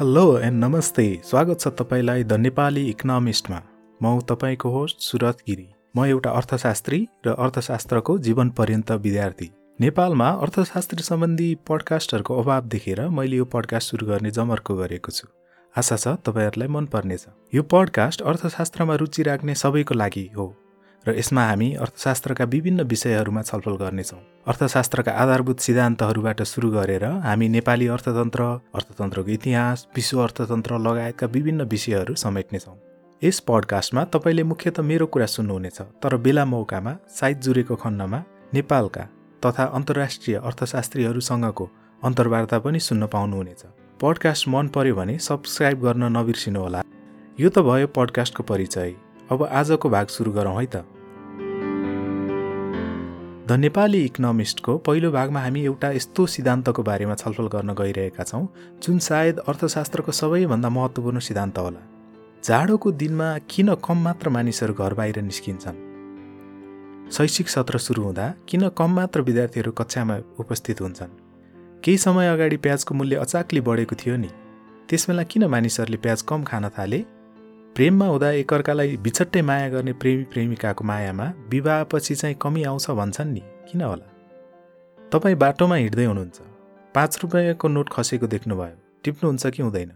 Hello and नमस्ते स्वागत छ तपाईँलाई द नेपाली इकोनोमिस्टमा। म तपाईँको होस्ट सुरत गिरी। म एउटा अर्थशास्त्री र अर्थशास्त्रको जीवन पर्यन्त विद्यार्थी। नेपालमा अर्थशास्त्री सम्बन्धी पडकास्टहरूको अभाव देखेर मैले यो पडकास्ट सुरु गर्ने जमर्को गरेको छु। आशा छ तपाईँहरूलाई मनपर्नेछ। यो पडकास्ट अर्थशास्त्रमा रुचि राख्ने सबैको लागि हो। र यसमा हामी अर्थशास्त्रका विभिन्न विषयहरूमा छलफल गर्नेछौँ। अर्थशास्त्रका आधारभूत सिद्धान्तहरूबाट सुरु गरेर हामी नेपाली अर्थतन्त्र अर्थतन्त्रको इतिहास विश्व अर्थतन्त्र लगायतका विभिन्न विषयहरू समेट्नेछौँ। यस पडकास्टमा तपाईँले मुख्यत मेरो कुरा सुन्नुहुनेछ तर बेला मौकामा साइत जुरेको खण्डमा नेपालका तथा अन्तर्राष्ट्रिय अर्थशास्त्रीहरूसँगको अन्तर्वार्ता पनि सुन्न पाउनुहुनेछ। पडकास्ट मन पर्यो भने सब्सक्राइब गर्न नबिर्सिनुहोला। यो त भयो पडकास्टको परिचय। अब आजको भाग सुरु गरौँ है त। द नेपाली इकोनोमिस्टको पहिलो भागमा हामी एउटा यस्तो सिद्धान्तको बारेमा छलफल गर्न गइरहेका छौँ जुन सायद अर्थशास्त्रको सबैभन्दा महत्त्वपूर्ण सिद्धान्त होला। जाडोको दिनमा किन कम मात्र मानिसहरू घर बाहिर निस्किन्छन्? शैक्षिक सत्र सुरु हुँदा किन कम मात्र विद्यार्थीहरू कक्षामा उपस्थित हुन्छन्? केही समय अगाडि प्याजको मूल्य अचाकली बढेको थियो नि। त्यसबेला किन मानिसहरूले प्याज कम खान थाले? प्रेममा हुँदा एकअर्कालाई बिछट्टै माया गर्ने प्रेमी प्रेमिकाको मायामा विवाहपछि चाहिँ कमी आउँछ भन्छन् नि। किन होला? तपाईँ बाटोमा हिँड्दै हुनुहुन्छ। पाँच रुपियाँको नोट खसेको देख्नुभयो। टिप्नुहुन्छ कि हुँदैन?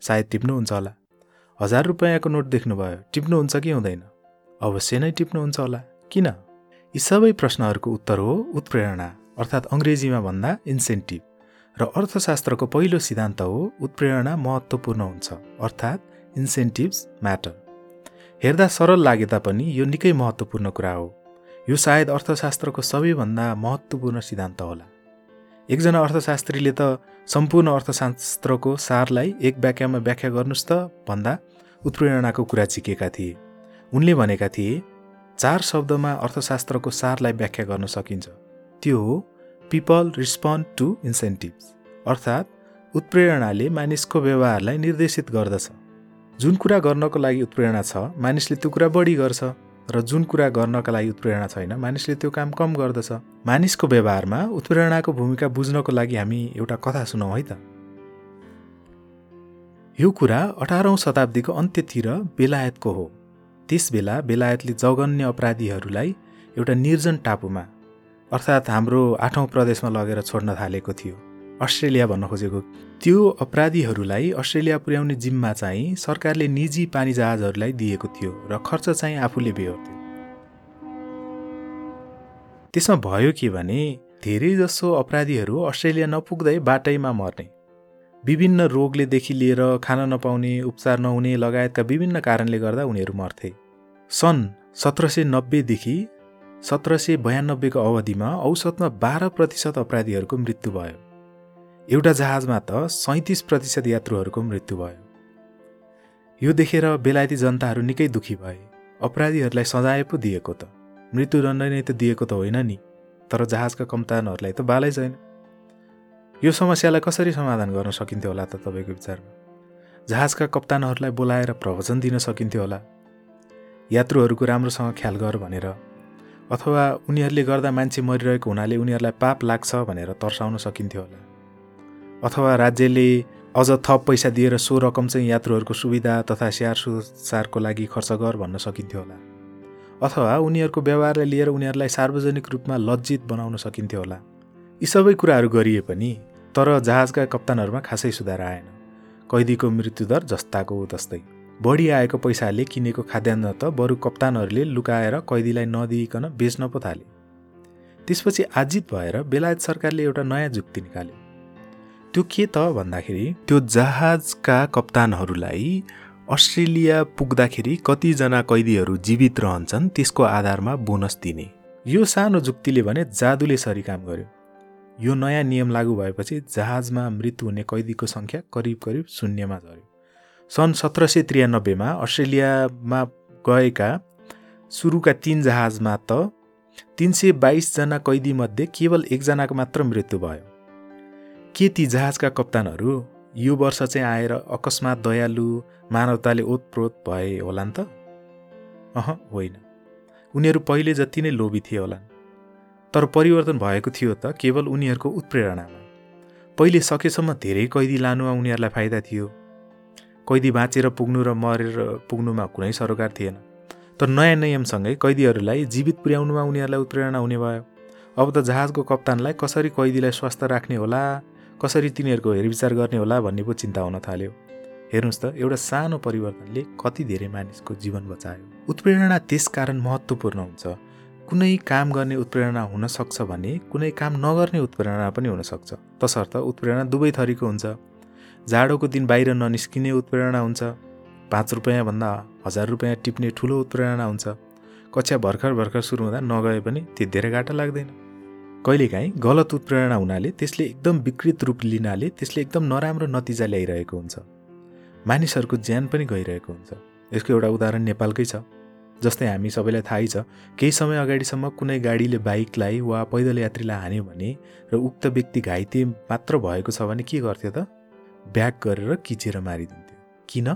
सायद टिप्नुहुन्छ होला। हजार रुपियाँको नोट देख्नुभयो। टिप्नुहुन्छ कि हुँदैन? अवश्य नै टिप्नुहुन्छ होला। किन? यी सबै प्रश्नहरूको उत्तर हो उत्प्रेरणा अर्थात् अङ्ग्रेजीमा भन्दा इन्सेन्टिभ। र अर्थशास्त्रको पहिलो सिद्धान्त हो उत्प्रेरणा महत्त्वपूर्ण हुन्छ। अर्थात् इन्सेन्टिभ्स म्याटर हेर्दा सरल लागे तापनि यो निकै महत्त्वपूर्ण कुरा हो। यो सायद अर्थशास्त्रको सबैभन्दा महत्त्वपूर्ण सिद्धान्त होला। एकजना अर्थशास्त्रीले त सम्पूर्ण अर्थशास्त्रको सारलाई एक वाक्यमा व्याख्या गर्नुहोस् त भन्दा उत्प्रेरणाको कुरा चिकेका थिए। उनले भनेका थिए चार शब्दमा अर्थशास्त्रको सारलाई व्याख्या गर्न सकिन्छ। त्यो हो पिपल रिस्पोन्ड टु इन्सेन्टिभ्स अर्थात् उत्प्रेरणाले मानिसको व्यवहारलाई निर्देशित गर्दछ। जुन कुरा गर्नको लागि उत्प्रेरणा छ मानिसले त्यो कुरा बढी गर्छ र जुन कुरा गर्नका लागि उत्प्रेरणा छैन मानिसले त्यो काम कम गर्दछ। मानिसको व्यवहारमा उत्प्रेरणाको भूमिका बुझ्नको लागि हामी एउटा कथा सुनौँ है त। यो कुरा अठारौँ शताब्दीको अन्त्यतिर बेलायतको हो। त्यस बेला बेलायतले जघन्य अपराधीहरूलाई एउटा निर्जन टापुमा अर्थात् हाम्रो आठौँ प्रदेशमा लगेर छोड्न थालेको थियो। अस्ट्रेलिया भन्न खोजेको। त्यो अपराधीहरूलाई अस्ट्रेलिया पुर्याउने जिम्मा चाहिँ सरकारले निजी पानी जहाजहरूलाई दिएको थियो र खर्च चाहिँ आफूले बेहोर्थ्यो। त्यसमा भयो के भने धेरैजसो अपराधीहरू अस्ट्रेलिया नपुग्दै बाटैमा मर्ने। विभिन्न रोगलेदेखि लिएर खान नपाउने उपचार नहुने लगायतका विभिन्न कारणले गर्दा उनीहरू मर्थे। सन् सत्र सय नब्बेदेखि सत्र सय बयानब्बेको अवधिमा औसतमा बाह्र प्रतिशत अपराधीहरूको मृत्यु भयो। एउटा जहाजमा त सैँतिस प्रतिशत यात्रुहरूको मृत्यु भयो। यो देखेर बेलायती जनताहरू निकै दुखी भए। अपराधीहरूलाई सजाय पो दिएको त। मृत्युदण्ड नै त दिएको त होइन नि। तर जहाजका कप्तानहरूलाई त बालै छैन। यो समस्यालाई कसरी समाधान गर्न सकिन्थ्यो होला त तपाईँको विचारमा? जहाजका कप्तानहरूलाई बोलाएर प्रवचन दिन सकिन्थ्यो होला। यात्रुहरूको राम्रोसँग ख्याल गर भनेर। अथवा उनीहरूले गर्दा मान्छे मरिरहेको हुनाले उनीहरूलाई पाप लाग्छ भनेर तर्साउन सकिन्थ्यो होला। अथवा राज्यले अझ थप पैसा दिएर सो रकम चाहिँ यात्रुहरूको सुविधा तथा स्याहार सुसारको लागि खर्च गर भन्न सकिन्थ्यो होला। अथवा उनीहरूको व्यवहारलाई लिएर उनीहरूलाई सार्वजनिक रूपमा लज्जित बनाउन सकिन्थ्यो होला। यी सबै कुराहरू गरिए पनि तर जहाजका कप्तानहरूमा खासै सुधार आएन। कैदीको मृत्युदर जस्ताको तस्तै। बढी आएको पैसाले किनेको खाद्यान्न त बरु कप्तानहरूले लुकाएर कैदीलाई नदिइकन बेच्न पो थाले। त्यसपछि आजित भएर बेलायत सरकारले एउटा नयाँ जुक्ति निकाल्यो। त्यो के त भन्दाखेरि त्यो जहाजका कप्तानहरूलाई अस्ट्रेलिया पुग्दाखेरि कतिजना कैदीहरू जीवित रहन्छन् त्यसको आधारमा बोनस दिने। यो सानो जुक्तिले भने जादुले सरी काम गर्यो। यो नयाँ नियम लागू भएपछि जहाजमा मृत्यु हुने कैदीको सङ्ख्या करिब करिब शून्यमा झऱ्यो। सन् सत्र सय त्रियानब्बेमा अस्ट्रेलियामा गएका सुरुका तिन जहाजमा त तिन सय बाइसजना कैदीमध्ये केवल एकजनाको मात्र मृत्यु भयो। के ती जहाजका कप्तानहरू यो वर्ष चाहिँ आएर अकस्मात दयालु मानवताले ओतप्रोत भए होलान् त? अह होइन। उनीहरू पहिले जति नै लोभी थिए होलान्। तर परिवर्तन भएको थियो त केवल उनीहरूको उत्प्रेरणामा। पहिले सकेसम्म धेरै कैदी लानुमा उनीहरूलाई फाइदा थियो। कैदी बाँचेर पुग्नु र मरेर पुग्नुमा कुनै सरोकार थिएन। तर नयाँ नियमसँगै कैदीहरूलाई जीवित पुर्याउनुमा उनीहरूलाई उत्प्रेरणा हुने भयो। अब त जहाजको कप्तानलाई कसरी कैदीलाई स्वस्थ राख्ने होला? कसरी तिनीहरूको हेरविचार गर्ने होला भन्ने पो चिन्ता हुन थाल्यो। हेर्नुहोस् त एउटा सानो परिवर्तनले कति धेरै मानिसको जीवन बचायो। उत्प्रेरणा त्यस कारण महत्त्वपूर्ण हुन्छ। कुनै काम गर्ने उत्प्रेरणा हुनसक्छ भने कुनै काम नगर्ने उत्प्रेरणा पनि हुनसक्छ तसर्थ उत्प्रेरणा दुवै थरीको हुन्छ। जाडोको दिन बाहिर ननिस्किने उत्प्रेरणा हुन्छ। पाँच रुपियाँभन्दा हजार रुपियाँ टिप्ने ठुलो उत्प्रेरणा हुन्छ। कक्षा भर्खर भर्खर सुरु हुँदा नगए पनि त्यति धेरै घाटा लाग्दैन। कहिलेकाहीँ गलत उत्प्रेरणा हुनाले त्यसले एकदम विकृत रूप लिनाले त्यसले एकदम नराम्रो नतिजा ल्याइरहेको हुन्छ। मानिसहरूको ज्यान पनि गइरहेको हुन्छ। यसको एउटा उदाहरण नेपालकै छ। जस्तै हामी सबैलाई थाहै छ केही समय अगाडिसम्म कुनै गाडीले बाइकलाई वा पैदल यात्रीलाई हान्यो भने र उक्त व्यक्ति घाइते मात्र भएको छ भने के गर्थ्यो त? ब्याक गरेर किचेर मारिदिन्थ्यो। किन?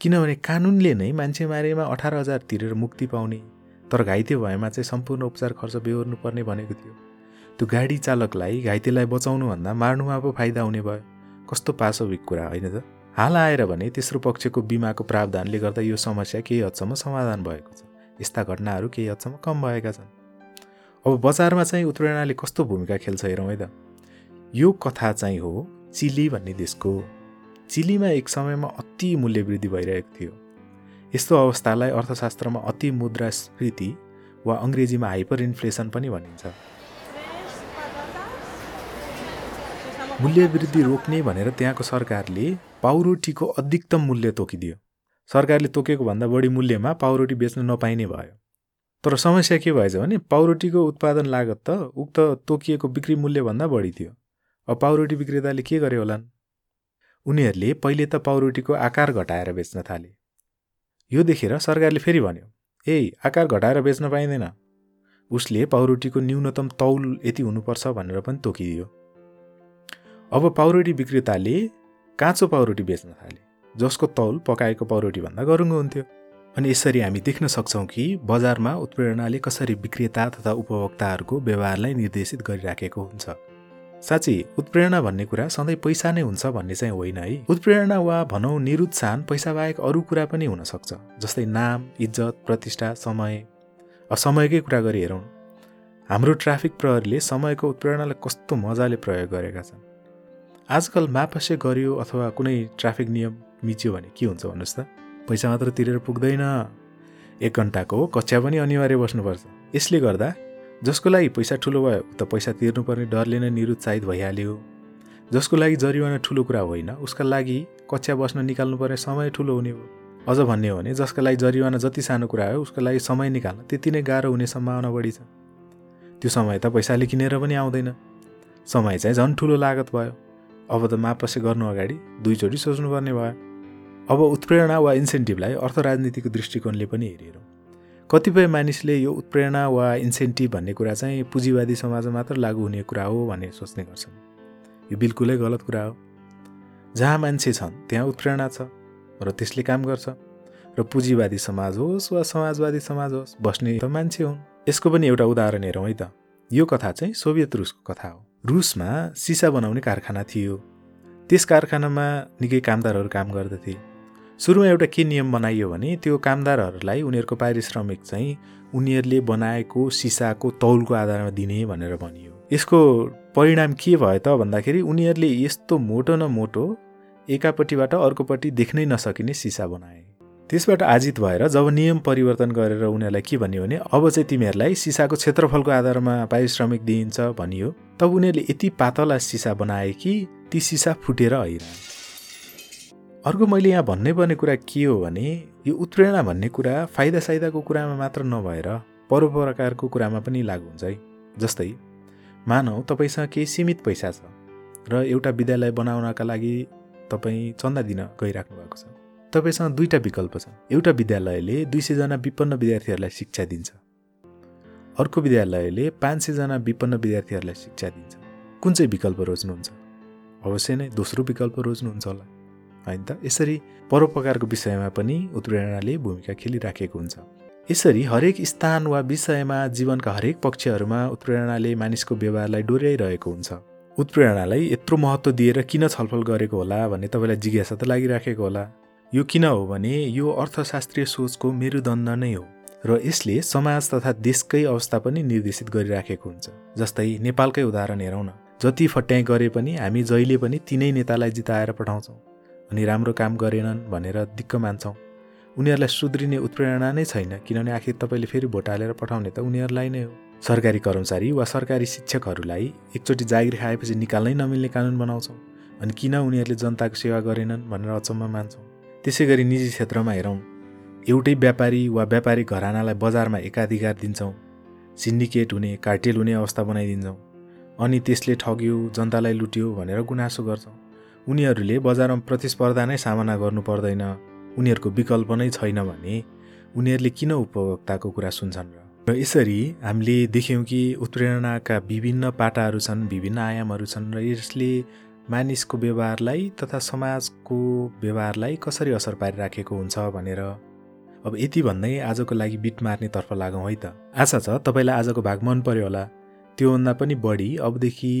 किनभने कानुनले नै मान्छे मारेमा अठार हजार तिरेर मुक्ति पाउने तर घाइते भएमा चाहिँ सम्पूर्ण उपचार खर्च बेहोर्नु पर्ने भनेको थियो। त्यो गाडी चालकलाई घाइतेलाई बचाउनुभन्दा मार्नुमा पो फाइदा हुने भयो। कस्तो पाशविक कुरा होइन त? हाल आएर भने तेस्रो पक्षको बिमाको प्रावधानले गर्दा यो समस्या केही हदसम्म समाधान भएको छ। यस्ता घटनाहरू केही हदसम्म कम भएका छन्। अब बजारमा चाहिँ उत्प्रेरणाले कस्तो भूमिका खेल्छ हेरौँ है त। यो कथा चाहिँ हो चिली भन्ने देशको। चिलीमा एक समयमा अति मूल्य वृद्धि भइरहेको थियो। यस्तो अवस्थालाई अर्थशास्त्रमा अति मुद्रास्फीति वा अङ्ग्रेजीमा हाइपर इन्फ्लेसन पनि भनिन्छ। मूल्य वृद्धि रोक्ने भनेर त्यहाँको सरकारले पाउरोटीको अधिकतम मूल्य तोकिदियो। सरकारले तोकेको भन्दा बढी मूल्यमा पाउरोटी बेच्न नपाइने भयो। तर समस्या के भएछ भने पाउरोटीको उत्पादन लागत त उक्त तोकिएको बिक्री मूल्यभन्दा बढी थियो। अब पाउरोटी विक्रेताले के गरे होलान्? उनीहरूले पहिले त पाउरोटीको आकार घटाएर बेच्न थाले। यो देखेर सरकारले फेरि भन्यो ए आकार घटाएर बेच्न पाइँदैन। उसले पाउरोटीको न्यूनतम तौल यति हुनुपर्छ भनेर पनि तोकिदियो। अब पाउरोटी विक्रेताले काँचो पाउरोटी बेच्न थाले जसको तौल पकाएको पाउरोटीभन्दा गरुङ्गो हुन्थ्यो। अनि यसरी हामी देख्न सक्छौँ कि बजारमा उत्प्रेरणाले कसरी विक्रेता तथा उपभोक्ताहरूको व्यवहारलाई निर्देशित गरिराखेको हुन्छ। साँच्ची उत्प्रेरणा भन्ने कुरा सधैँ पैसा नै हुन्छ भन्ने चाहिँ होइन है। उत्प्रेरणा वा भनौँ निरुत्साहन पैसा बाहेक अरू कुरा पनि हुनसक्छ जस्तै नाम इज्जत प्रतिष्ठा समय। समयकै कुरा गरी हेरौँ। हाम्रो ट्राफिक प्रहरीले समयको उत्प्रेरणालाई कस्तो मजाले प्रयोग गरेका छन्। आजकल मापसे गरियो अथवा कुनै ट्राफिक नियम मिच्यो भने के हुन्छ भन्नुहोस् त? पैसा मात्र तिरेर पुग्दैन। एक घन्टाको कक्षा पनि अनिवार्य बस्नुपर्छ। यसले गर्दा जसको लागि पैसा ठुलो भयो त पैसा तिर्नुपर्ने डरले नै निरुत्साहित भइहाल्यो। जसको लागि जरिवाना ठुलो कुरा होइन उसका लागि कक्षा बस्न निकाल्नुपर्ने समय ठुलो हुने हो। अझ भन्ने हो भने जसका लागि जरिवाना जति सानो कुरा हो उसको लागि समय निकाल्न त्यति नै गाह्रो हुने सम्भावना बढी छ। त्यो समय त पैसाले किनेर पनि आउँदैन। समय चाहिँ झन् ठुलो लागत भयो। अब त मापसे गर्नु अगाडि? दुईचोटि सोच्नुपर्ने भयो। अब उत्प्रेरणा वा इन्सेन्टिभलाई अर्थ राजनीतिको दृष्टिकोणले पनि हेरेर। कतिपय मानिसले यो उत्प्रेरणा वा इन्सेन्टिभ भन्ने कुरा चाहिँ पुँजीवादी समाजमा मात्र लागु हुने कुरा हो भन्ने सोच्ने गर्छन्। यो बिल्कुलै गलत कुरा हो। जहाँ मान्छे छन् त्यहाँ उत्प्रेरणा छ र त्यसले काम गर्छ। र पुँजीवादी समाज होस् वा समाजवादी समाज होस् बस्ने त मान्छे हुन्। यसको पनि एउटा उदाहरण हेरौँ है त। यो कथा चाहिँ सोभियत रुसको कथा हो। रुसमा सिसा बनाउने कारखाना थियो। त्यस कारखानामा निकै कामदारहरू काम गर्दथे। सुरुमा एउटा के नियम बनाइयो भने त्यो कामदारहरूलाई उनीहरूको पारिश्रमिक चाहिँ उनीहरूले बनाएको सिसाको तौलको आधारमा दिने भनेर भनियो। यसको परिणाम के भयो त भन्दाखेरि उनीहरूले यस्तो मोटो न मोटो एकापट्टिबाट अर्कोपट्टि देख्नै नसकिने सिसा बनाए। त्यसबाट आजित भएर जब नियम परिवर्तन गरेर उनीहरूलाई के भनियो भने अब चाहिँ तिमीहरूलाई सिसाको क्षेत्रफलको आधारमा पारिश्रमिक दिइन्छ भनियो तब उनीहरूले यति पातला सिसा बनाए कि ती सिसा फुटेर आइरहे। अर्को मैले यहाँ भन्नै पर्ने कुरा के हो भने यो उत्प्रेरणा भन्ने कुरा फाइदा साइदाको कुरामा मात्र नभएर परोपकारको कुरामा पनि लागु हुन्छ है। जस्तै मानौ तपाईँसँग केही सीमित पैसा छ र एउटा विद्यालय बनाउनका लागि तपाईँ चन्दा दिन गइराख्नु भएको छ। तपाईँसँग दुईवटा विकल्प छ एउटा विद्यालयले दुई सयजना विपन्न विद्यार्थीहरूलाई शिक्षा दिन्छ। अर्को विद्यालयले पाँच सयजना विपन्न विद्यार्थीहरूलाई शिक्षा दिन्छ। कुन चाहिँ विकल्प रोज्नुहुन्छ? अवश्य नै दोस्रो विकल्प रोज्नुहुन्छ होला। होइन त? यसरी परोपकारको विषयमा पनि उत्प्रेरणाले भूमिका खेलिराखेको हुन्छ। यसरी हरेक स्थान वा विषयमा जीवनका हरेक पक्षहरूमा उत्प्रेरणाले मानिसको व्यवहारलाई डोर्याइरहेको हुन्छ। उत्प्रेरणालाई यत्रो महत्त्व दिएर किन छलफल गरेको होला भन्ने तपाईँलाई जिज्ञासा त लागिराखेको होला। यो किन हो भने यो अर्थशास्त्रीय सोचको मेरुदण्ड नै हो र यसले समाज तथा देशकै अवस्था पनि निर्देशित गरिराखेको हुन्छ जस्तै नेपालकै उदाहरण हेरौँ न। जति फट्याइ गरे पनि हामी जहिले पनि तिनै नेतालाई जिताएर पठाउँछौँ अनि राम्रो काम गरेनन् भनेर दिक्क मान्छौँ। उनीहरूलाई सुध्रिने उत्प्रेरणा नै छैन किनभने आखिर तपाईँले फेरि भोट हालेर पठाउने त उनीहरूलाई नै हो। सरकारी कर्मचारी वा सरकारी शिक्षकहरूलाई एकचोटि जागिर खाएपछि निकाल्नै नमिल्ने कानुन बनाउँछौँ अनि किन उनीहरूले जनताको सेवा गरेनन् भनेर अचम्म मान्छौँ? त्यसै गरी निजी क्षेत्रमा हेरौँ। एउटै व्यापारी वा व्यापारिक घरानालाई बजारमा एकाधिकार दिन्छौँ। सिन्डिकेट हुने कार्टेल हुने अवस्था बनाइदिन्छौँ। अनि त्यसले ठग्यो जनतालाई लुट्यो भनेर गुनासो गर्छौँ। उनीहरूले बजारमा प्रतिस्पर्धा नै सामना गर्नु पर्दैन। उनीहरूको विकल्प नै छैन भने उनीहरूले किन उपभोक्ताको कुरा सुन्छन् र यसरी हामीले देख्यौँ कि उत्प्रेरणाका विभिन्न पाटाहरू छन् विभिन्न आयामहरू छन् र यसले मानिसको व्यवहारलाई तथा समाजको व्यवहारलाई कसरी असर पारिराखेको हुन्छ भनेर अब यति भन्दै आजको लागि बिट मार्नेतर्फ लागौँ है त। आशा छ तपाईँलाई आजको भाग मन पर्यो होला। त्योभन्दा पनि बढी अबदेखि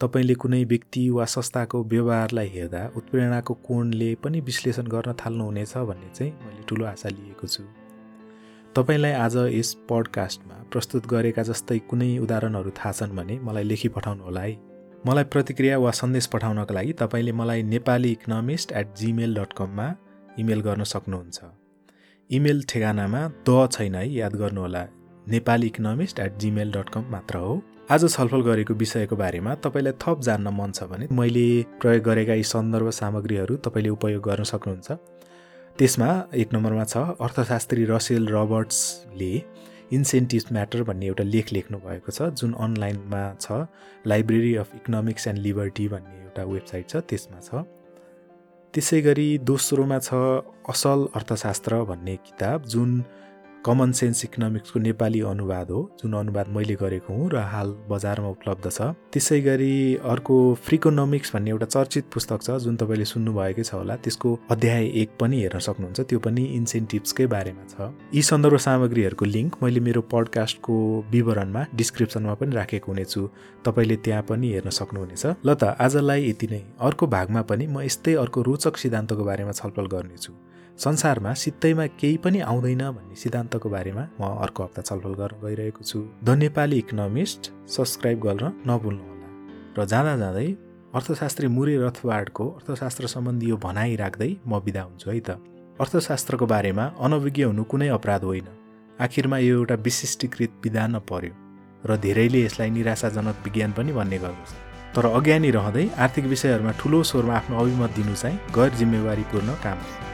तपाईँले कुनै व्यक्ति वा संस्थाको व्यवहारलाई हेर्दा उत्प्रेरणाको कोणले पनि विश्लेषण गर्न थाल्नुहुनेछ भन्ने चाहिँ मैले ठुलो आशा लिएको छु। तपाईँलाई आज यस पडकास्टमा प्रस्तुत गरेका जस्तै कुनै उदाहरणहरू थाहा छन् भने मलाई लेखी पठाउनु होला है। मलाई प्रतिक्रिया वा सन्देश पठाउनका लागि तपाईँले मलाई Nepali economist at Gmail dot कममा इमेल गर्न सक्नुहुन्छ। इमेल ठेगानामा द छैन है याद गर्नुहोला। Nepali economist at Gmail dot com मात्र हो। आज छलफल गरेको विषयको बारेमा तपाईँलाई थप जान्न मन छ भने मैले प्रयोग गरेका यी सन्दर्भ सामग्रीहरू तपाईँले उपयोग गर्न सक्नुहुन्छ। त्यसमा एक नम्बरमा छ अर्थशास्त्री रसेल रबर्ट्सले इन्सेन्टिभ्स म्याटर भन्ने एउटा लेख लेख्नु भएको छ जुन अनलाइनमा छ। Library of economics and liberty भन्ने एउटा वेबसाइट छ त्यसमा छ। त्यसै गरी दोस्रोमा छ असल अर्थशास्त्र भन्ने किताब जुन कमन सेन्स इकोनोमिक्सको नेपाली अनुवाद हो जुन अनुवाद मैले गरेको हुँ र हाल बजारमा उपलब्ध छ। त्यसै गरी अर्को फ्रिकोनोमिक्स भन्ने एउटा चर्चित पुस्तक छ जुन तपाईँले सुन्नुभएकै छ होला। त्यसको अध्याय एक पनि हेर्न सक्नुहुन्छ। त्यो पनि इन्सेन्टिभ्सकै बारेमा छ। यी सन्दर्भ सामग्रीहरूको लिङ्क मैले मेरो पडकास्टको विवरणमा डिस्क्रिप्सनमा पनि राखेको हुनेछु। तपाईँले त्यहाँ पनि हेर्न सक्नुहुनेछ। ल त आजलाई यति नै। अर्को भागमा पनि म यस्तै अर्को रोचक सिद्धान्तको बारेमा छलफल गर्नेछु। संसारमा सित्तैमा केही पनि आउँदैन भन्ने सिद्धान्तको बारेमा म अर्को हप्ता छलफल गर्न गइरहेको छु। द नेपाली इकोनोमिस्ट सब्सक्राइब गर्न नभुल्नुहोला। र जाँदा जाँदै अर्थशास्त्री मुरे रथवाडको अर्थशास्त्र सम्बन्धी यो भनाइ राख्दै म बिदा हुन्छु है त। अर्थशास्त्रको बारेमा अनभिज्ञ हुनु कुनै अपराध होइन। आखिरमा यो एउटा विशिष्टीकृत विधान पर्यो र धेरैले यसलाई निराशाजनक विज्ञान पनि भन्ने गर्दछ। तर अज्ञानी रहँदै आर्थिक विषयहरूमा ठुलो स्वरमा आफ्नो अभिमत दिनु चाहिँ गैर जिम्मेवारीपूर्ण काम हो।